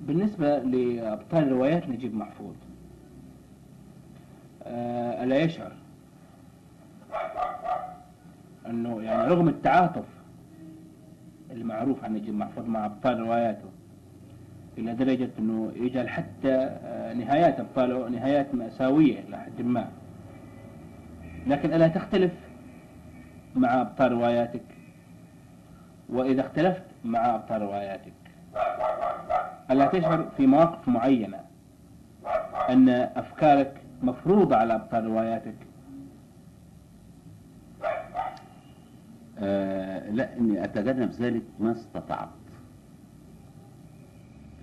بالنسبة لأبطال روايات نجيب محفوظ. آه، ألا يشعر أنه يعني رغم التعاطف المعروف عن نجيب محفوظ مع أبطال رواياته إلى درجة أنه يجعل حتى آه، نهايات أبطاله نهايات مأساوية إلى حد ما. لكن ألا تختلف مع أبطال رواياتك؟ وإذا اختلفت مع أبطال رواياتك؟ ألا تشعر في مواقف معينة أن أفكارك مفروضة على أبطال رواياتك؟ آه لا إني أتجنب ذلك ما استطعت.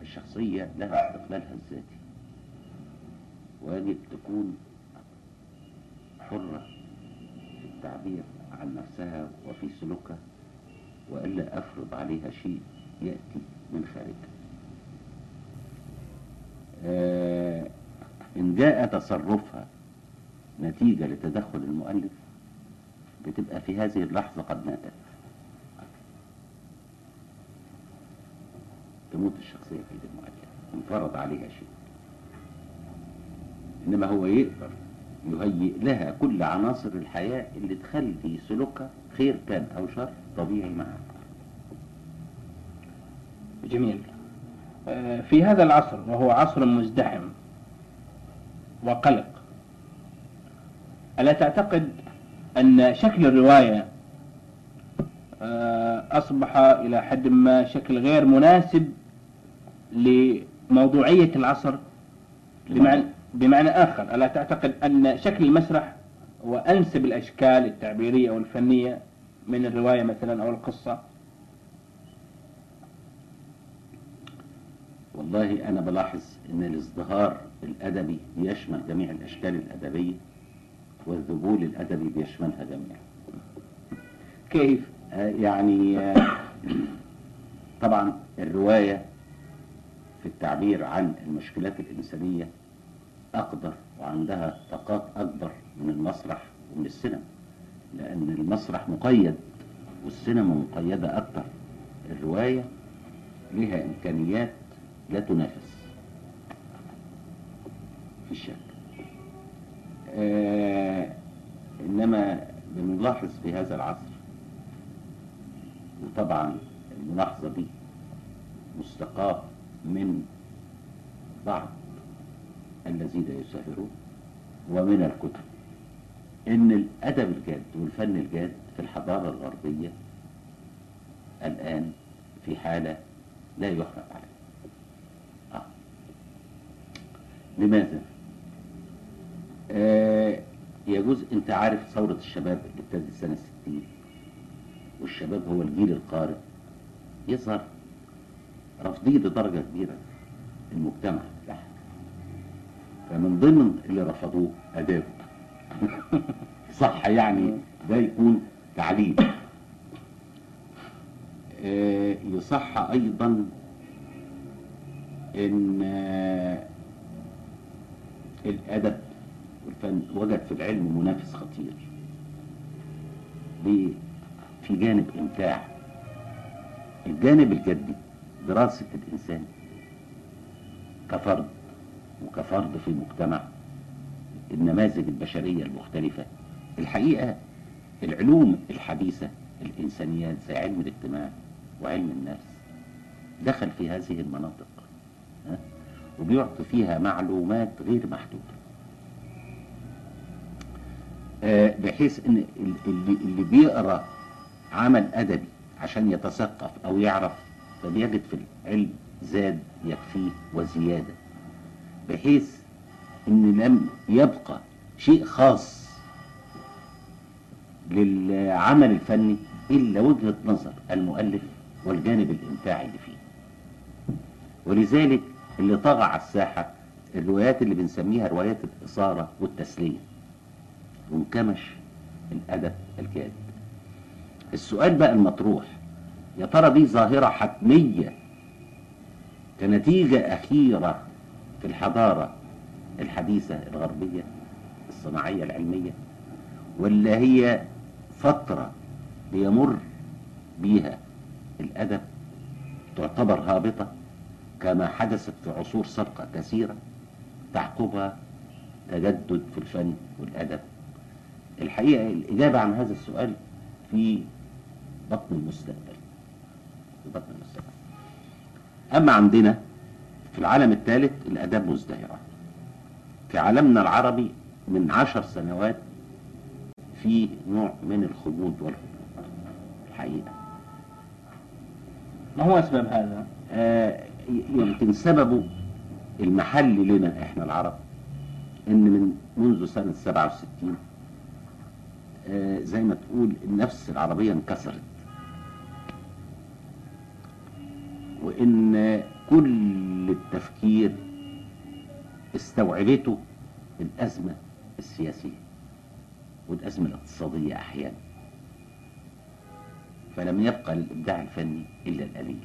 الشخصية لها استقلالها الذاتي. ويجب تكون حرة في التعبير عن نفسها وفي سلوكها وإلا أفرض عليها شيء يأتي من خارجها. إن جاء تصرفها نتيجة لتدخل المؤلف بتبقى في هذه اللحظة قد ماتت. تموت الشخصية في يد المؤلف انفرض عليها شيء. إنما هو يقدر يهيئ لها كل عناصر الحياة اللي تخلي سلوكها خير كان أو شر طبيعي معها جميل. آه، في هذا العصر وهو عصر مزدحم وقلق. ألا تعتقد أن شكل الرواية آه، أصبح إلى حد ما شكل غير مناسب لموضوعية العصر؟ بمعنى, بمعنى آخر ألا تعتقد أن شكل المسرح هو أنسب الأشكال التعبيرية أو الفنية من الرواية مثلا أو القصة؟ والله أنا بلاحظ إن الازدهار الأدبي بيشمل جميع الأشكال الأدبية والذبول الأدبي بيشملها جميعا كيف؟ آه، يعني آه، طبعا الرواية في التعبير عن المشكلات الإنسانية أقدر وعندها طاقات أكبر من المسرح ومن السينما لأن المسرح مقيد والسينما مقيدة أكتر الرواية لها إمكانيات لا تنافس في الشك آه إنما بنلاحظ في هذا العصر وطبعا الملاحظة دي مستقاة من بعض الذين يسافرون ومن الكتب إن الأدب الجاد والفن الجاد في الحضارة الغربية الآن في حالة لا يحمد عليها آه. لماذا؟ آه يجوز انت عارف ثورة الشباب اللي ابتدت سنة 60 والشباب هو الجيل القارئ. يظهر رفضية لدرجة كبيرة المجتمع. بتاعها فمن ضمن اللي رفضوه أدابه. صح يعني ده يكون تعليم. آه، يصح أيضا إن آه، الأدب والفن وجد في العلم منافس خطير. ليه؟ في جانب إمتاع. الجانب الجدي دراسة الإنسان. كفرد وكفرد في مجتمع النماذج البشرية المختلفة. الحقيقة العلوم الحديثة الإنسانيات زي علم الاجتماع وعلم النفس دخل في هذه المناطق. ها؟ وبيعطي فيها معلومات غير محدودة. آه، بحيث إن ال- اللي, اللي بيقرأ عمل أدبي عشان يتثقف أو يعرف فبيجد في العلم زاد يكفيه وزيادة. بحيث إن لم يبقى شيء خاص للعمل الفني إلا وجهة نظر المؤلف والجانب الامتاعي اللي فيه. ولذلك اللي طغى على الساحة الروايات اللي بنسميها روايات الإثارة والتسلية. وانكمش الأدب الجاد. السؤال بقى المطروح. يا ترى دي ظاهرة حتمية؟ كنتيجة أخيرة في الحضارة الحديثة الغربية الصناعية العلمية؟ ولا هي فترة بيمر بيها الأدب تعتبر هابطة؟ كما حدثت في عصور سابقة كثيرة تعقبها تجدد في الفن والأدب. الحقيقة الإجابة عن هذا السؤال في بطن المستقبل. في بطن المستقبل. أما عندنا في العالم الثالث الآداب مزدهرة. في عالمنا العربي من عشر سنوات في نوع من الخمود والهبوط الحقيقة. ما هو أسباب هذا؟ آه، يمكن سببه المحل لنا إحنا العرب ان من منذ سنة 67 آه، زي ما تقول النفس العربية انكسرت. وإن كل التفكير استوعبته الأزمة السياسية والأزمة الاقتصادية أحيانا. فلم يبقى للإبداع الفني إلا القليل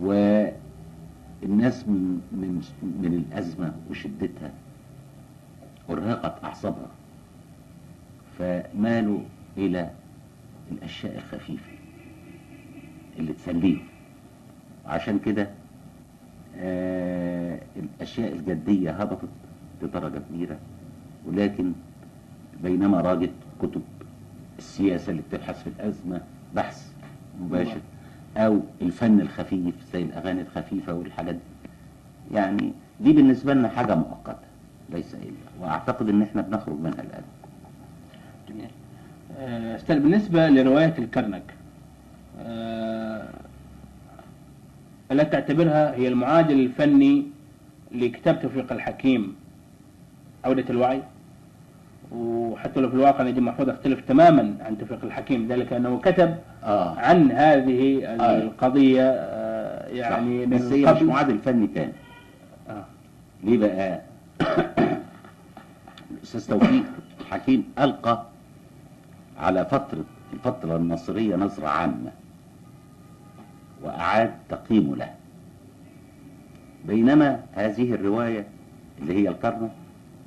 والناس من, من, من الأزمة وشدتها أرهقت أعصابها. فمالوا إلى الأشياء الخفيفة اللي تسليهم وعشان كده آه الأشياء الجدية هبطت بدرجة كبيرة. ولكن بينما راجت كتب السياسة اللي بتبحث في الأزمة بحث مباشر. أو الفن الخفيف زي الأغاني الخفيفة والحاجات دي. يعني دي بالنسبة لنا حاجة مؤقتة ليس إلا وأعتقد إن إحنا بنخرج منها الآن. جميل. آه، أستاذ بالنسبة لرواية الكرنك آه، ألا تعتبرها هي المعادل الفني لكتاب توفيق الحكيم؟ عودة الوعي. وحتى لو في الواقع نجيب محفوظ أختلف تماما عن توفيق الحكيم ذلك أنه كتب آه. عن هذه آه. القضية آه، يعني من بس هي مش معادل فني تاني. آه. ليه بقى؟ الأستاذ توفيق حكيم ألقى على فترة الفترة النصرية نظرة عامة وأعاد تقييمه لها بينما هذه الرواية اللي هي القرن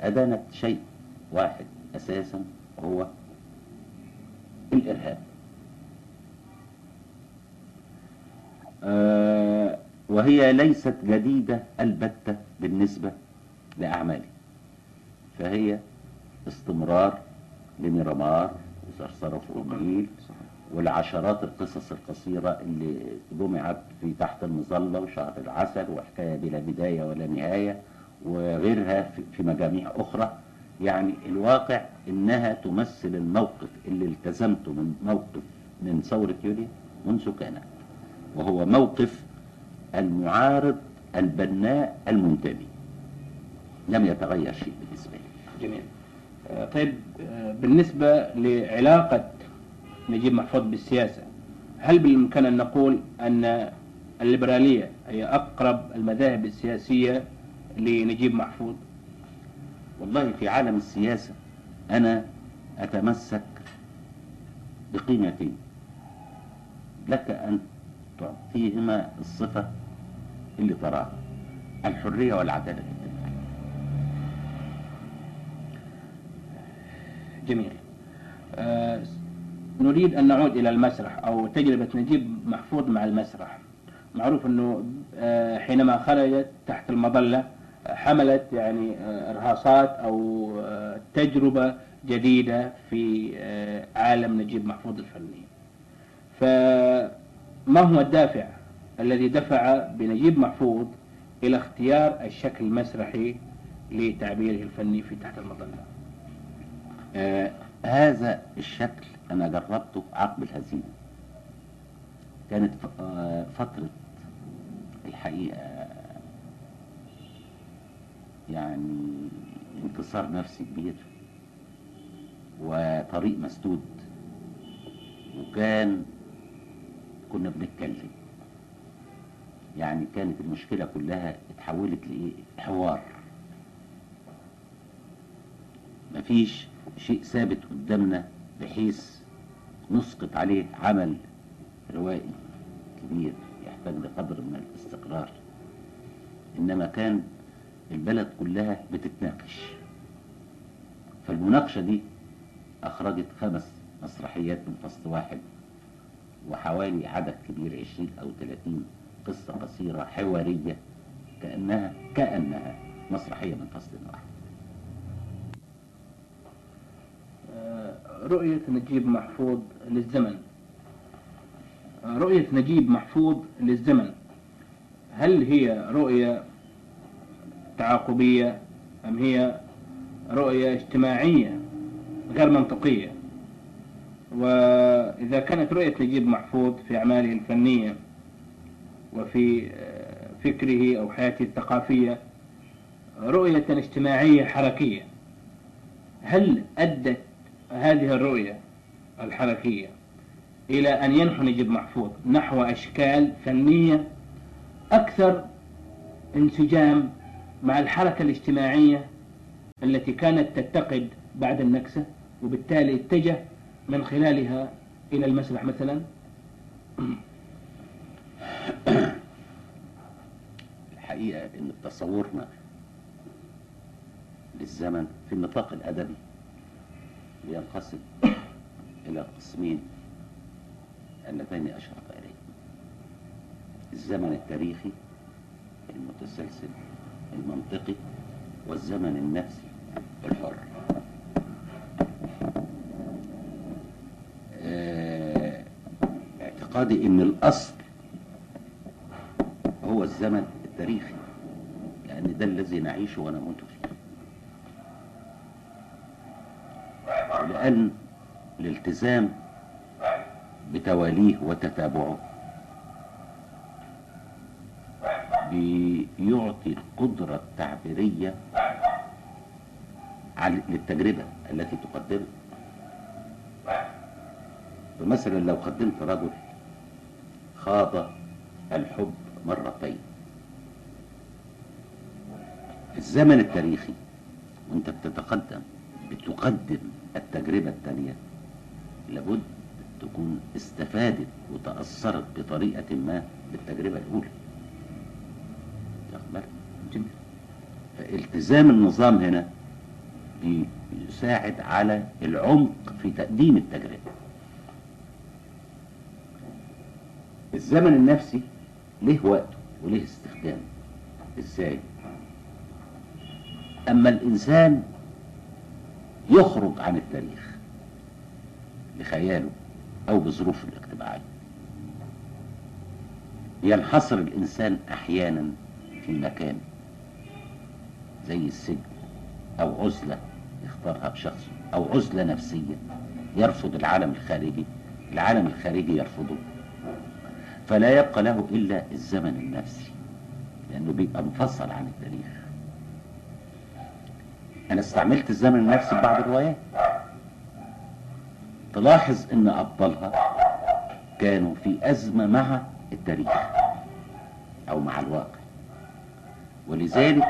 أدانت شيء واحد. أساسا وهو الإرهاب. آه، وهي ليست جديدة البتة بالنسبة لأعمالي. فهي استمرار لميرامار وصرصرة فوق النيل والعشرات القصص القصيرة اللي جمعت في تحت المظلة وشهر العسل وحكاية بلا بداية ولا نهاية وغيرها في مجاميع أخرى. يعني الواقع إنها تمثل الموقف اللي التزمته من موقف من ثورة يوليو منذ كانت وهو موقف المعارض البناء المنتمي. لم يتغير شيء بالنسبة لي. جميل. آه، طيب آه، بالنسبة لعلاقة نجيب محفوظ بالسياسة هل بالإمكان أن نقول أن الليبرالية هي أقرب المذاهب السياسية لنجيب محفوظ؟ والله في عالم السياسة أنا أتمسك بقيمتين. لك أن تعطيهما الصفة اللي تراها الحرية والعدالة الاجتماعية. جميل. آه، نريد أن نعود إلى المسرح أو تجربة نجيب محفوظ مع المسرح. معروف أنه آه، حينما خرجت تحت المظلة حملت يعني آه، إرهاصات أو آه، تجربة جديدة في آه، عالم نجيب محفوظ الفني. فما هو الدافع الذي دفع بنجيب محفوظ إلى اختيار الشكل المسرحي لتعبيره الفني في تحت المظلة؟ آه هذا الشكل أنا جربته عقب الهزيمة. كانت ف- فترة الحقيقة يعني انكسار نفسي كبير وطريق مسدود وكان كنا بنتكلم. يعني كانت المشكلة كلها اتحولت لإيه؟ حوار. مفيش شيء ثابت قدامنا بحيث نسقط عليه عمل روائي كبير يحتاج لقدر من الاستقرار. إنما كان البلد كلها بتتناقش. فالمناقشة دي أخرجت خمس مسرحيات من فصل واحد وحوالي عدد كبير 20 أو 30 قصة قصيرة حوارية كأنها كأنها مسرحية من فصل واحد. آه، رؤية نجيب محفوظ للزمن. آه، رؤية نجيب محفوظ للزمن. هل هي رؤية تعاقبية أم هي رؤية اجتماعية غير منطقية؟ وإذا كانت رؤية نجيب محفوظ في أعماله الفنية وفي آه، فكره أو حياته الثقافية رؤية اجتماعية حركية هل أدت هذه الرؤية الحركية إلى أن ينحو نجيب محفوظ نحو أشكال فنية أكثر انسجام مع الحركة الاجتماعية التي كانت تتقد بعد النكسة وبالتالي اتجه من خلالها إلى المسرح مثلا. الحقيقة إن تصورنا للزمن في النطاق الأدبي بينقسم إلى قسمين اللتين أشرت إليه. الزمن التاريخي المتسلسل المنطقي والزمن النفسي الحر. آه، اعتقادي إن الأصل هو الزمن التاريخي لأن ده الذي نعيشه ونموت فيه. لأن الالتزام بتواليه وتتابعه بيعطي القدرة التعبيرية للتجربة التي تقدمها فمثلا لو قدمت رجل خاض الحب مرتين في الزمن التاريخي وانت بتتقدم بتقدم التجربة الثانية لابد تكون استفادت وتأثرت بطريقة ما بالتجربة الأولى؟ جميل فالتزام النظام هنا بيساعد على العمق في تقديم التجربة. الزمن النفسي له وقته وله استخدامه. إزاي؟ أما الإنسان يخرج عن التاريخ بخياله أو بظروفه الاجتماعية. ينحصر الإنسان أحيانا في مكان زي السجن أو عزلة يختارها بشخصه أو عزلة نفسية يرفض العالم الخارجي العالم الخارجي يرفضه. فلا يبقى له إلا الزمن النفسي لأنه بيبقى منفصل عن التاريخ. أنا استعملت الزمن النفسي في بعض الروايات. تلاحظ إن أبطالها كانوا في أزمة مع التاريخ أو مع الواقع. ولذلك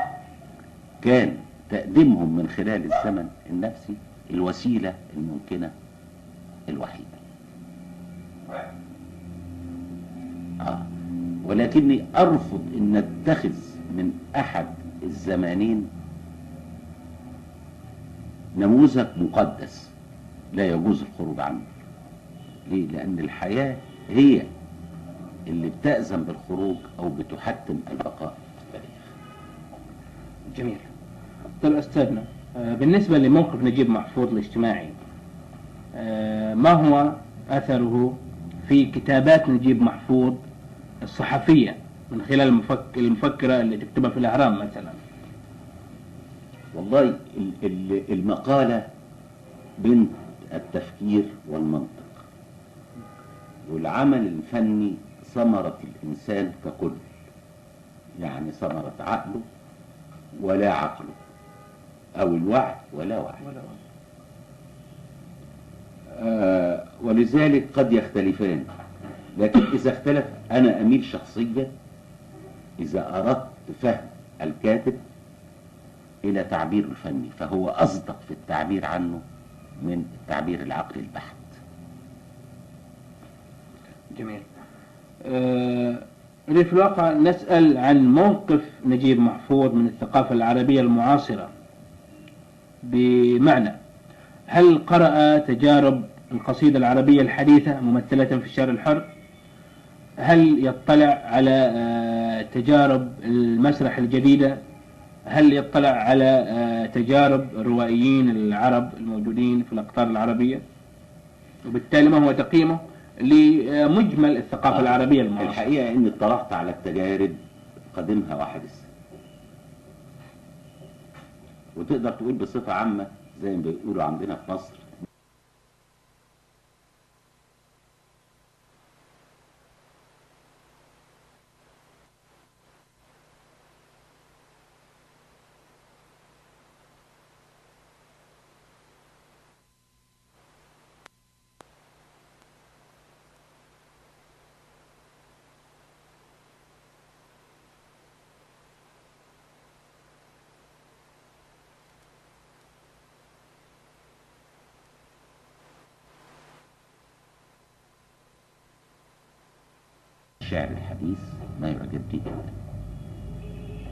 كان تقديمهم من خلال الزمن النفسي الوسيلة الممكنة الوحيدة آه. ولكني أرفض أن أتخذ من أحد الزمانين نموذج مقدس لا يجوز الخروج عنه ليه؟ لأن الحياة هي اللي بتأذن بالخروج أو بتحتم البقاء في التاريخ جميل طيب أستاذنا آه، بالنسبة لموقف نجيب محفوظ الاجتماعي آه، ما هو أثره في كتابات نجيب محفوظ الصحفية من خلال المفك... المفكرة اللي تكتبها في الأهرام مثلا؟ والله ال- ال- المقالة بنت التفكير والمنطق والعمل الفني ثمرة الإنسان ككل يعني ثمرة عقله ولا عقله. أو الوعي ولا وعي آه ولذلك قد يختلفان. لكن إذا اختلف أنا أميل شخصيا إذا أردت فهم الكاتب إلى تعبير الفني فهو أصدق في التعبير عنه من التعبير العقلي البحت. جميل. آه، في الواقع نسأل عن موقف نجيب محفوظ من الثقافة العربية المعاصرة. بمعنى. هل قرأ تجارب القصيدة العربية الحديثة ممثلة في الشعر الحر؟ هل يطلع على آه، تجارب المسرح الجديدة؟ هل يطلع على آه، تجارب الروائيين العرب الموجودين في الأقطار العربية؟ وبالتالي ما هو تقييمه لمجمل الثقافة آه. العربية المعاصرة الحقيقة إني اطلعت على التجارب قديمها وحديثها وتقدر تقول بصفة عامة زي ما بيقولوا عندنا في مصر. الشعر الحديث ما يعجبني جدا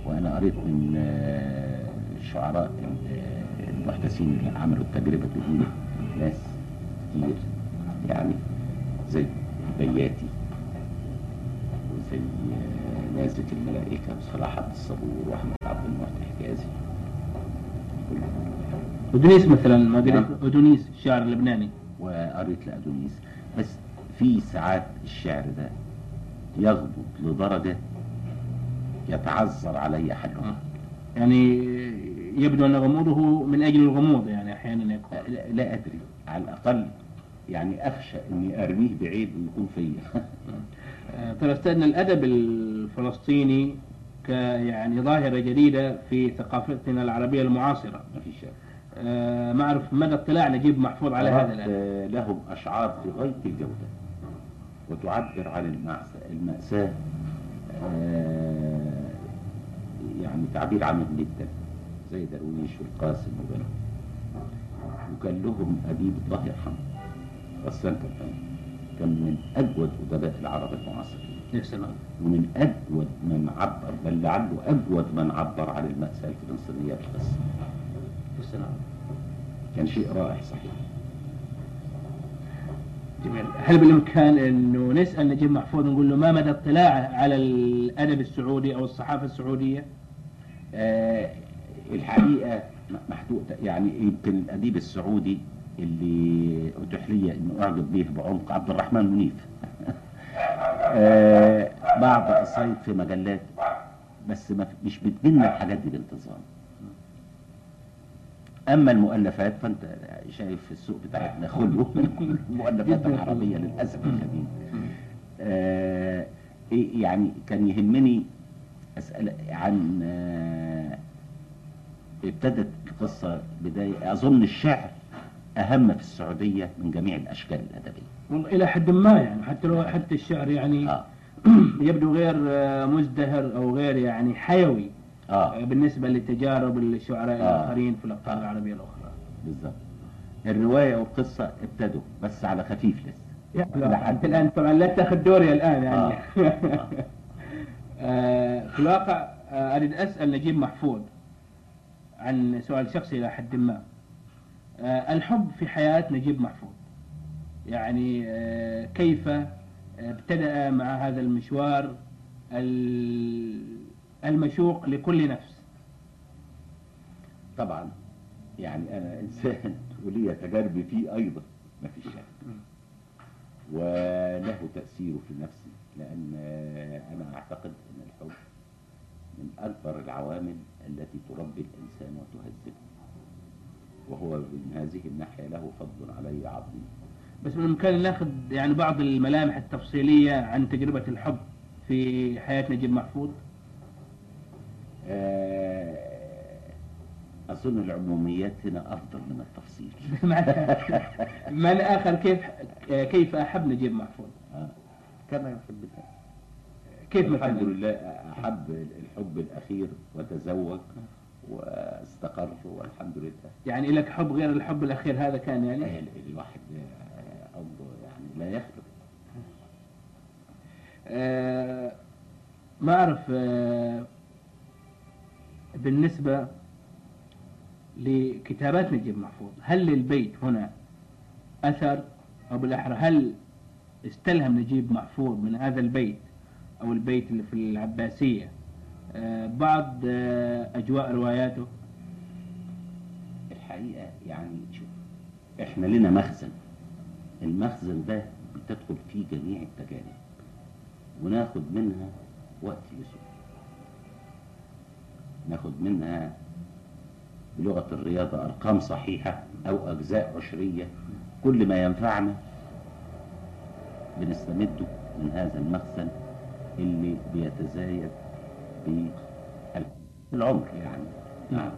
وأنا قريت من آه، الشعراء ال- المحدثين اللي عملوا التجربة دي ناس كتير. يعني زي بياتي وزي آه، نازك الملائكة وصلاح عبد الصبور وأحمد عبد المحسن حجازي. أدونيس مثلا ما قريت. أدونيس الشاعر اللبناني وقريت لأدونيس. بس في ساعات الشعر ده يغضب لدرجة يتعذر علي حلها يعني يبدو أن غموضه من أجل الغموض يعني أحيانا يكون. لا, لا أدري. على الأقل يعني أخشى إني أرميه بعيد ويكون فيا. آه، ترى أستاذنا الأدب الفلسطيني يعني ظاهرة جديدة في ثقافتنا العربية المعاصرة. ما في شك. آه، ما أعرف مدى اطلاع نجيب محفوظ على هذا آه، لهم أشعار في غاية الجودة وتعبر عن المأساة, المأساة آه، يعني تعبير عميق جدا زي درويش والقاسم وبنو وكان لهم أديب الله يرحمه غسان كربان كان من أجود أدباء العرب المعاصرين. ومن أجود من عبر بل لعله أجود من عبر عن المأساة الفلسطينية سلام كان شيء رائع صحيح. جميل. هل بالإمكان أنه نسأل نجيب محفوظ نقول له ما مدى اطلاعه على الأدب السعودي أو الصحافة السعودية؟ آه، الحقيقة محدود يعني يمكن الأديب السعودي اللي أتيح لي أن أعجب به بعمق عبد الرحمن منيف. آه، بعض قصايد في مجلات بس مش بتجيلنا الحاجات دي بانتظام. أما المؤلفات فأنت شايف في السوق بتاعتنا خلو المؤلفات العربية للأسف الشديد. آه، إيه يعني كان يهمني أسأل عن آه، ابتدت القصة بداية أظن الشعر أهم في السعودية من جميع الأشكال الأدبية. والله إلى حد ما يعني حتى لو حتى الشعر يعني آه. يبدو غير آه، مزدهر أو غير يعني حيوي. آه. آه، بالنسبة لتجارب الشعراء آه. الآخرين في الأقطار العربية الأخرى. بالظبط الرواية والقصة ابتدوا بس على خفيف لسه. أنت الآن. طبعا لا تأخذ دوري الآن يعني. آه. آه. آه، في الواقع آه، أريد أسأل نجيب محفوظ عن سؤال شخصي إلى حد ما. آه، الحب في حياة نجيب محفوظ. يعني آه، كيف آه، ابتدأ مع هذا المشوار ال- المشوق لكل نفس. طبعا يعني أنا إنسان ولي تجاربي فيه أيضا ما فيش شك. وله تأثيره في نفسي لأن أنا أعتقد أن الحب من أكبر العوامل التي تربي الإنسان وتهذبه. وهو من هذه الناحية له فضل علي عظيم. بس من الإمكان ناخذ يعني بعض الملامح التفصيلية عن تجربة الحب في حياة نجيب محفوظ؟ أظن العموميات هنا أفضل من التفصيل. من آخر كيف كيف أحب نجيب محفوظ؟ آه، كما يحب الله كيف الحمد لله أحب الحب الأخير وتزوج واستقر والحمد لله. يعني لك حب غير الحب الأخير هذا كان يعني؟ ال- الواحد آه، يعني لا يخلق آه، ما أعرف آه، بالنسبة لكتابات نجيب محفوظ هل للبيت هنا أثر أو بالأحرى هل استلهم نجيب محفوظ من هذا البيت أو البيت اللي في العباسية؟ آه، بعض آه، أجواء رواياته. الحقيقة يعني شوف إحنا لنا مخزن. المخزن ده بتدخل فيه جميع التجارب وناخد منها وقت يسوع. ناخد منها بلغة الرياضة أرقام صحيحة أو أجزاء عشرية. كل ما ينفعنا بنستمده من هذا المخزن اللي بيتزايد بالعمر يعني. نعم.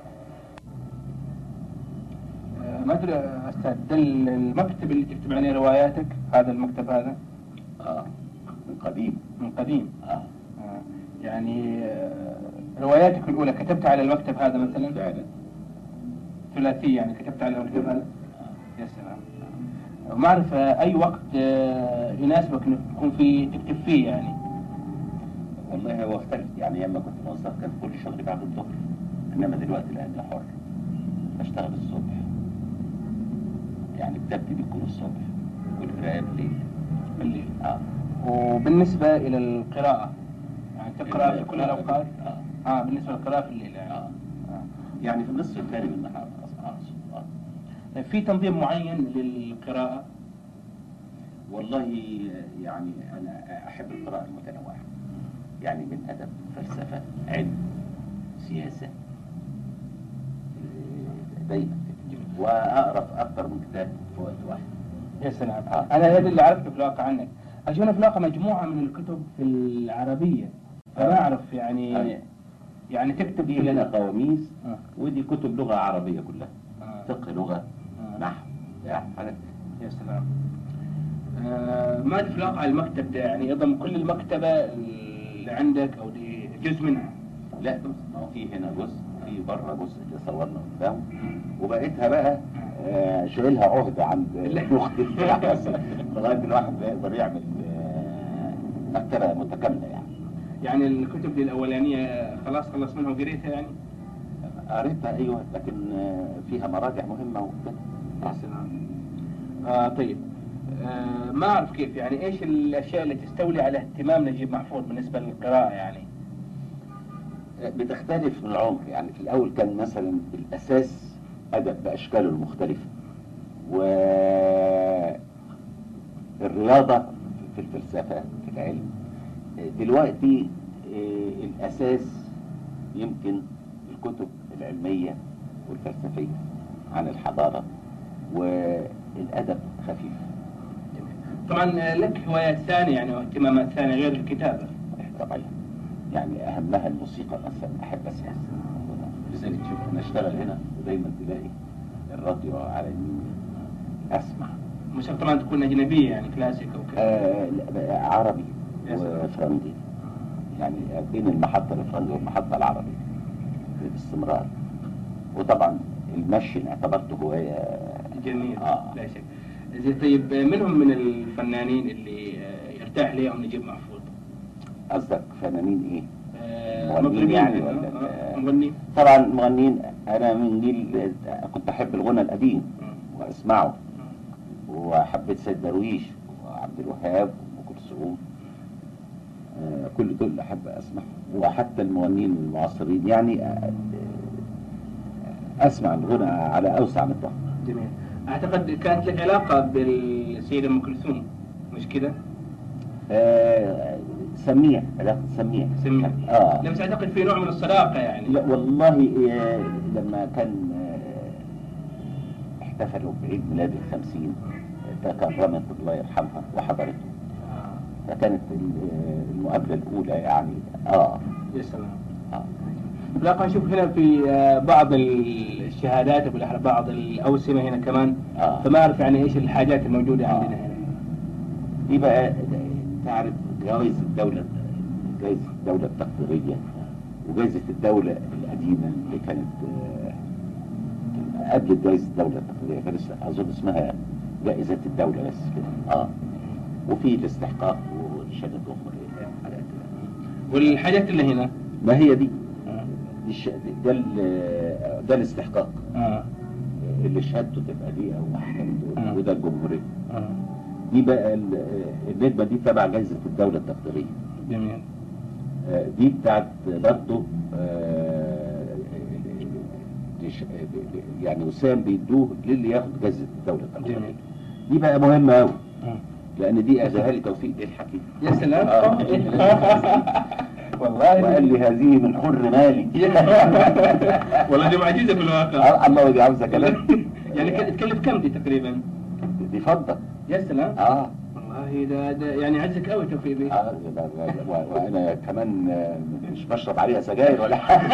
ما أدري أستاذ ده المكتب اللي تكتب عليه رواياتك هذا المكتب هذا؟ آه من قديم. من قديم؟ آه. آه، يعني آه، رواياتك الأولى كتبتها على المكتب هذا مثلا؟ فعلا ثلاثية يعني كتبت على المكتب هذا؟ يا سلام. وما أعرف آه، أي وقت آه، يناسبك إنك تكون في تكتب فيه يعني؟ والله هو اختلف يعني أيام ما كنت موظف كان كل شغلي بعد الظهر. إنما دلوقتي لاني حر. بشتغل الصبح. يعني كتابتي بتكون الصبح. والقرايه بالليل. بالليل. آه. وبالنسبة إلى القراءة يعني تقرأ في كل الأوقات؟ آه. آه بالنسبة للقراءه في الليل يعني آه. آه. يعني في النصف الثاني من النهار. آه. في تنظيم معين للقراءة؟ والله يعني أنا أحب القراءة المتنوعة. يعني من أدب فلسفة علم سياسة. آه، دايما. وأقرأ أكثر من كتاب في وقت واحد. يا سلام. آه. أنا هذا اللي عرفته في الواقع عنك. عشان في الواقع مجموعة من الكتب في العربية. فما أعرف يعني آه. يعني تكتب في هنا قواميس آه. ودي كتب لغة عربية كلها. آه. فقه لغة آه. نحو يعني حاجات يا سلام. آه ما في الواقع المكتب ده؟ يعني يضم كل المكتبة اللي عندك أو دي جزء منها؟ لا ما هو في هنا جزء في بره جزء اللي صورنا قدامه وبقيتها بقى آه، شايلها عهده عند أختي. بس. لغاية الواحد يقدر يعمل مكتبة متكاملة يعني. يعني الكتب دي الأولانية خلاص خلص منها وقريتها يعني؟ قريتها أيوه لكن آه، فيها مراجع مهمة وكده. آه طيب. آه ما أعرف كيف يعني إيش الأشياء اللي تستولي على اهتمام نجيب محفوظ بالنسبة للقراءة يعني؟ بتختلف من العمر. يعني في الأول كان مثلا الأساس أدب بأشكاله المختلفة والرياضة في الفلسفة في العلم. دلوقتي آه، الأساس يمكن الكتب العلمية والفلسفية عن الحضارة والأدب خفيف. طبعا آه، لك هوايات ثانية يعني واهتمامات ثانية غير الكتابة. طبعا. يعني أهمها الموسيقى مثلا أحب أسمع لذلك شوف أنا أشتغل هنا ودايما تلاقي الراديو على يميني أسمع. موسيقى طبعا تكون أجنبية يعني كلاسيك أو كذا آه عربي. وفرنجي يعني بين المحطة الفرنجية والمحطة العربية باستمرار وطبعا المشي اعتبرته هواية جميل آه. لا شك. زي طيب منهم من الفنانين اللي آه، يرتاح لهم نجيب محفوظ؟ قصدك فنانين إيه؟ آه، مغنيين يعني آه، ولا آه، مغنيين. طبعا المغنيين أنا من جيل كنت أحب الغنى القديم وأسمعه. وحبيت سيد درويش وعبد الوهاب وأم كلثوم. كل دول أحب اسمع وحتى المغنيين المعاصرين. يعني آه، أسمع الغنى على أوسع نطاق جميل. أعتقد كانت لك علاقة بالسيده أم كلثوم مش كده؟ آه، سميع علاقة سميع. سميع. لا بس اعتقد في نوع من الصداقة يعني؟ لا والله آه، لما كان آه، احتفلوا بعيد ميلاد الخمسين تكرمت الله يرحمها وحضرته. آه، فكانت ال- المقابلة الأولى يعني. آه. يا سلام. آه. لا أشوف هنا في آه، بعض الشهادات أو بعض الأوسمة هنا كمان. آه. فما أعرف يعني إيش الحاجات الموجودة آه. عندنا هنا. دي بقى تعرف جوائز الدولة جائزة الدولة التقديرية وجائزة الدولة القديمة اللي كانت آه، قبل جائزة الدولة التقديرية. كان أظن اسمها جائزة الدولة بس كده. آه. وفي الاستحقاق والشهادة الأخرى حاجات كده. والحاجات اللي هنا ما هي دي آه. دي ده ده الاستحقاق آه. اللي شهادته تبقى دي أو آه. وده الجمهورية آه. دي بقى ال- النجمه دي تبع جائزة الدولة التقديرية جميل آه، دي بتاعت برضه آه، يعني وسام بيدوه للي ياخد جائزة الدولة التقديرية جميل دي بقى مهمة قوي. لأن دي اهداها لي توفيق الحكيم. يا سلام. آه. والله. وقال لي هذه من حر مالي. والله دي معجزة في الواقع. آه، الله ودي عاوزة كلام. يعني كده تكلف كم دي تقريبا؟ دي فضة. يا سلام. آه. والله ده, ده يعني عزك قوي توفيق بيه و- و- و- وأنا كمان آه، مش بشرب عليها سجاير ولا حاجة.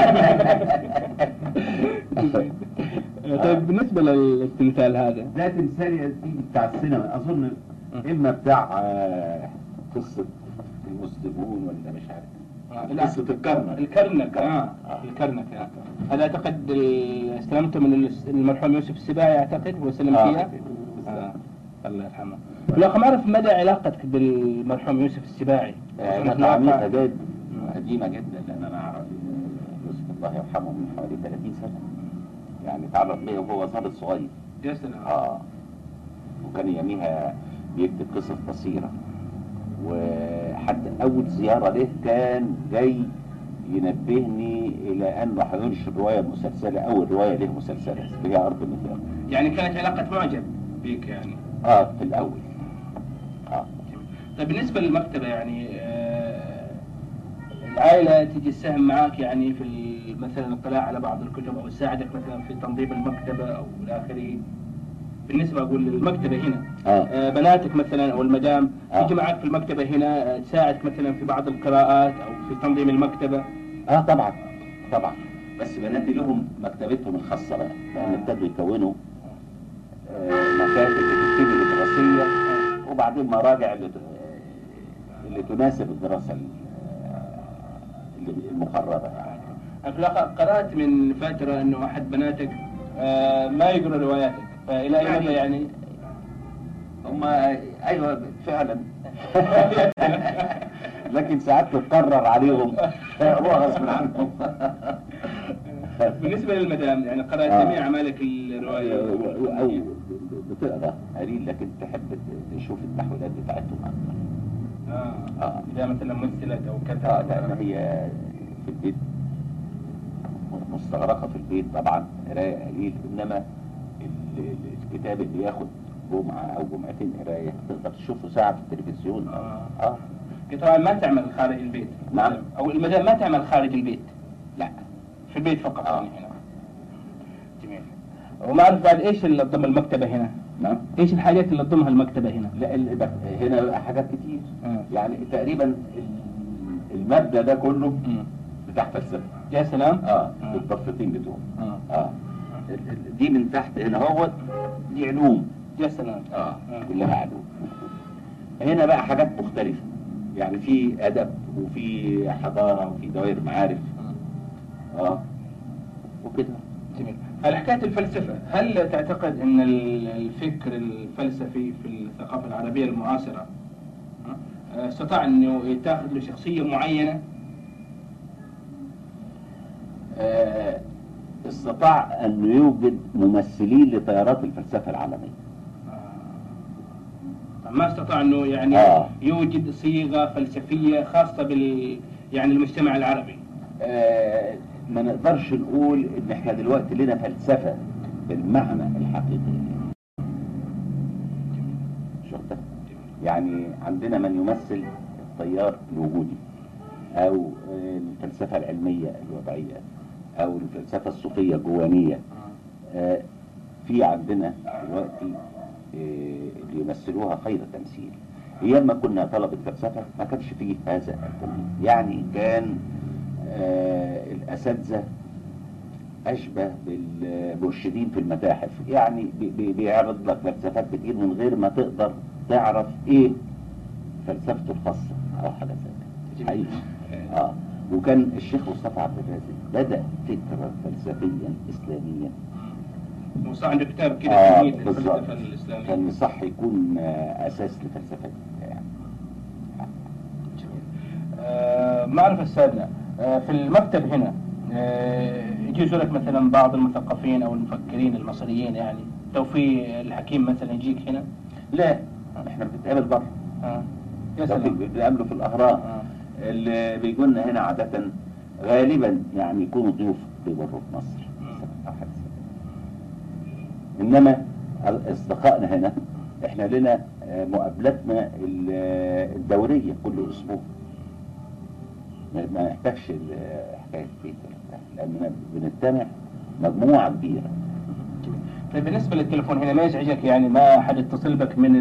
طيب بالنسبة للتمثال هذا. ده تمثال يا سيدي بتاع السينما. أظن اما بتاع آه، قصة المسلمون ولا مش عارف. لا. قصة الكرنك. الكرنك آه الكرنك آه. هذا أعتقد استلمته من المرحوم يوسف السباعي أعتقد هو سلم آه. فيها. آه. الله يرحمه. لو ما أعرف مدى علاقتك بالمرحوم يوسف السباعي. علاقه عميقة جدا. قديمة جدا لأن أنا أعرف يوسف الله يرحمه من حوالي 30 سنة. يعني تعرف بيا وهو ظابط صغير. يا سلام. آه. وكان يوميها بيكتب قصص قصيرة. وحتى أول زيارة له كان جاي ينبهني إلى أنه هينشر رواية مسلسلة أول رواية له مسلسلة هي أرض المثال يعني كانت علاقة معجب بيك يعني؟ آه في الأول. آه. طيب بالنسبة للمكتبة يعني آه، العائلة تجي تساهم معاك يعني في مثلا الاطلاع على بعض الكتب أو تساعدك مثلا في تنظيم المكتبة أو الآخرين؟ بالنسبة أقول للمكتبة هنا. آه. آه، بناتك مثلا أو المدام آه. تجي معك في المكتبة هنا آه، تساعدك مثلا في بعض القراءات أو في تنظيم المكتبة؟ آه طبعا طبعا. بس بناتي لهم مكتبتهم الخاصة بقى لأن ابتدوا يكونوا آه، مكاتب لتكتيب الدراسية وبعدين مراجع اللي, اللي تناسب الدراسة ال- اللي- المقررة يعني. قرأت من فترة أنه أحد بناتك ما يقرأ رواياتك؟ فإلى أي مدى يعني؟ هم أيوه فعلا. لكن ساعات تتكرر عليهم. غصب عنهم. بالنسبة للمدام يعني قرأت آه. جميع أعمالك الرواية. أو بتقرأ قليل لكن تحب تشوف التحويلات بتاعتهم أكتر. آه. آه. إذا مثلا مثلت أو آه كذا لأن هي في البيت مستغرقة في البيت طبعا قراية قليل ال- الكتاب اللي ياخد جمعة أو جمعتين قراية. تقدر تشوفه ساعة في التلفزيون. آه. آه. هي طبعا ما تعمل خارج البيت. نعم. أو المدام ما تعمل خارج البيت. لا في البيت فقط. آه. يعني هنا. جميل. وما أعرف بعد إيش اللي تضم المكتبة هنا؟ نعم. إيش الحاجات اللي تضمها المكتبة هنا؟ لا ال- هنا حاجات كتير. آه. يعني تقريبا ال- المبنى ده كله. بتاع فلسفة. يا سلام. آه. بالضفتين بتوعه آه. آه. ال- ال- دي من تحت هنا هو دي علوم. يا سلام آه كلها علوم. هنا بقى حاجات مختلفة. يعني في أدب وفي حضارة وفي دوائر معارف. آه. وكده. جميل. على حكاية الفلسفة هل تعتقد أن ال- الفكر الفلسفي في الثقافة العربية المعاصرة آه، استطاع أنه يتاخذ له شخصية معينة؟ آه استطاع أن يوجد ممثلين لتيارات الفلسفة العالمية. آه، ما استطاع أنه يعني آه. يوجد صيغة فلسفية خاصة بال يعني المجتمع العربي. آه ما نقدرش نقول إن إحنا دلوقتي لنا فلسفة بالمعنى الحقيقي. شفت؟ يعني عندنا من يمثل التيار الوجودي أو الفلسفة العلمية الوضعية. أو الفلسفة الصوفية الجوانية. آه، في عندنا دلوقتي آه، اللي يمثلوها خير تمثيل. أيام ما كنا طلبة فلسفة ما كانش فيه هذا التمثيل. يعني كان آه، الأساتذة أشبه بالمرشدين في المتاحف. يعني بي- بي- بيعرض لك فلسفات كتير من غير ما تقدر تعرف إيه فلسفته الخاصة أو حاجة زي كده. حقيقي. آه. وكان الشيخ مصطفى عبد الرازق بدأ فكرا فلسفيا اسلاميا. وصار عنده كتاب كده آه للفلسفة الإسلامية. كان صح يكون آه أساس لفلسفة يعني آه، ما أعرف أستاذنا آه، في المكتب هنا آه، يجي يزورك مثلا بعض المثقفين أو المفكرين المصريين يعني. توفيق الحكيم مثلا يجيك هنا؟ لا إحنا بنتقابل بره آه. يا سلام. بنقابله في الأهرام. آه. اللي بيجوا لنا هنا عادة غالبا يعني يكونوا ضيوف بيمروا مصر. إنما أصدقائنا هنا إحنا لنا آه، مقابلاتنا آه، الدورية كل أسبوع ما نحتاجش ال- حكاية بيت لاننا بنجتمع مجموعة كبيرة طيب بالنسبة للتليفون هنا ما يزعجك يعني ما حد يتصل بك من.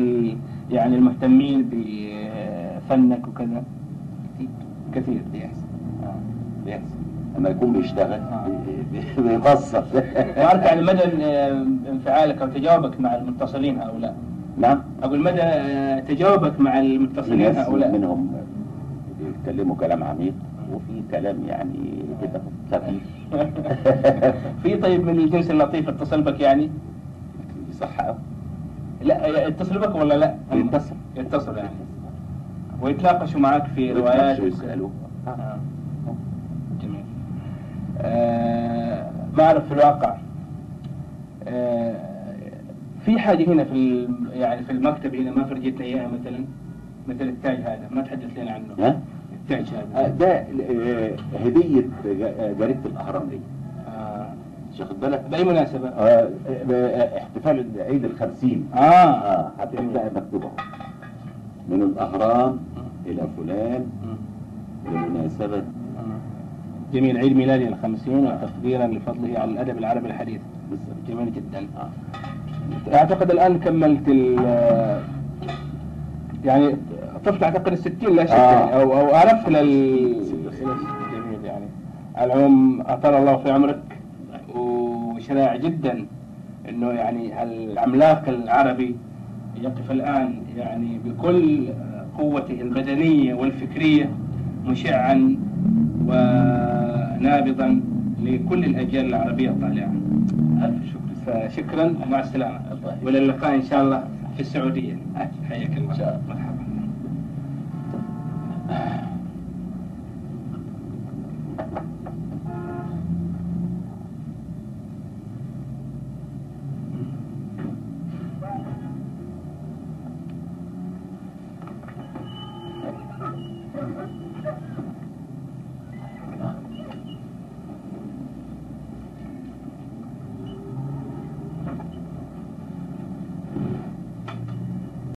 يعني المهتمين بفنك وكذا كثير بيحصل. آه، بيحصل. لما يكون بيشتغل آه. بي- بي- بيفصل. وعارف يعني مدى آه، انفعالك أو تجاوبك مع المتصلين هؤلاء نعم. أقول مدى آه، تجاوبك مع المتصلين هؤلاء منهم بيتكلموا كلام عميق وفي كلام يعني كده خفيف. في طيب من الجنس اللطيف اتصل بك يعني؟ صح قوي لا يتصل بك ولا لا؟ يتصل. يتصل يعني. ويتناقشوا معك في روايات. يسألوا آه. جميل. آه ما أعرف في الواقع. آه في حاجة هنا في يعني في المكتب هنا ما فرجتنا إياها مثلا؟ مثل التاج هذا ما تحدث لنا عنه؟ ها؟ التاج آه، هذا ده آه، هدية جريدة الأهرام لي آه. مش واخد بالك؟ بأي مناسبة؟ آه، آه، احتفال عيد الخمسين آه, آه هتلاقي مكتوبة. من الأهرام إلى فلان بمناسبة جميل عيد ميلادي الخمسين وتقديرا لفضله على الأدب العربي الحديث. جميل جدا آه. أعتقد الآن كملت ال يعني طفت أعتقد الستين لا شك آه. يعني أو أو عرفت لل جميل يعني على العموم أطال الله في عمرك وشرائع جدا إنه يعني العملاق العربي يقف الآن يعني بكل قوته البدنية والفكرية مشعا ونابضا لكل الأجيال العربية الطالعة. ألف شكر. فشكرا ومع السلامة. الله والى اللقاء إن شاء الله في السعودية. حياك إن الله. مرحبا.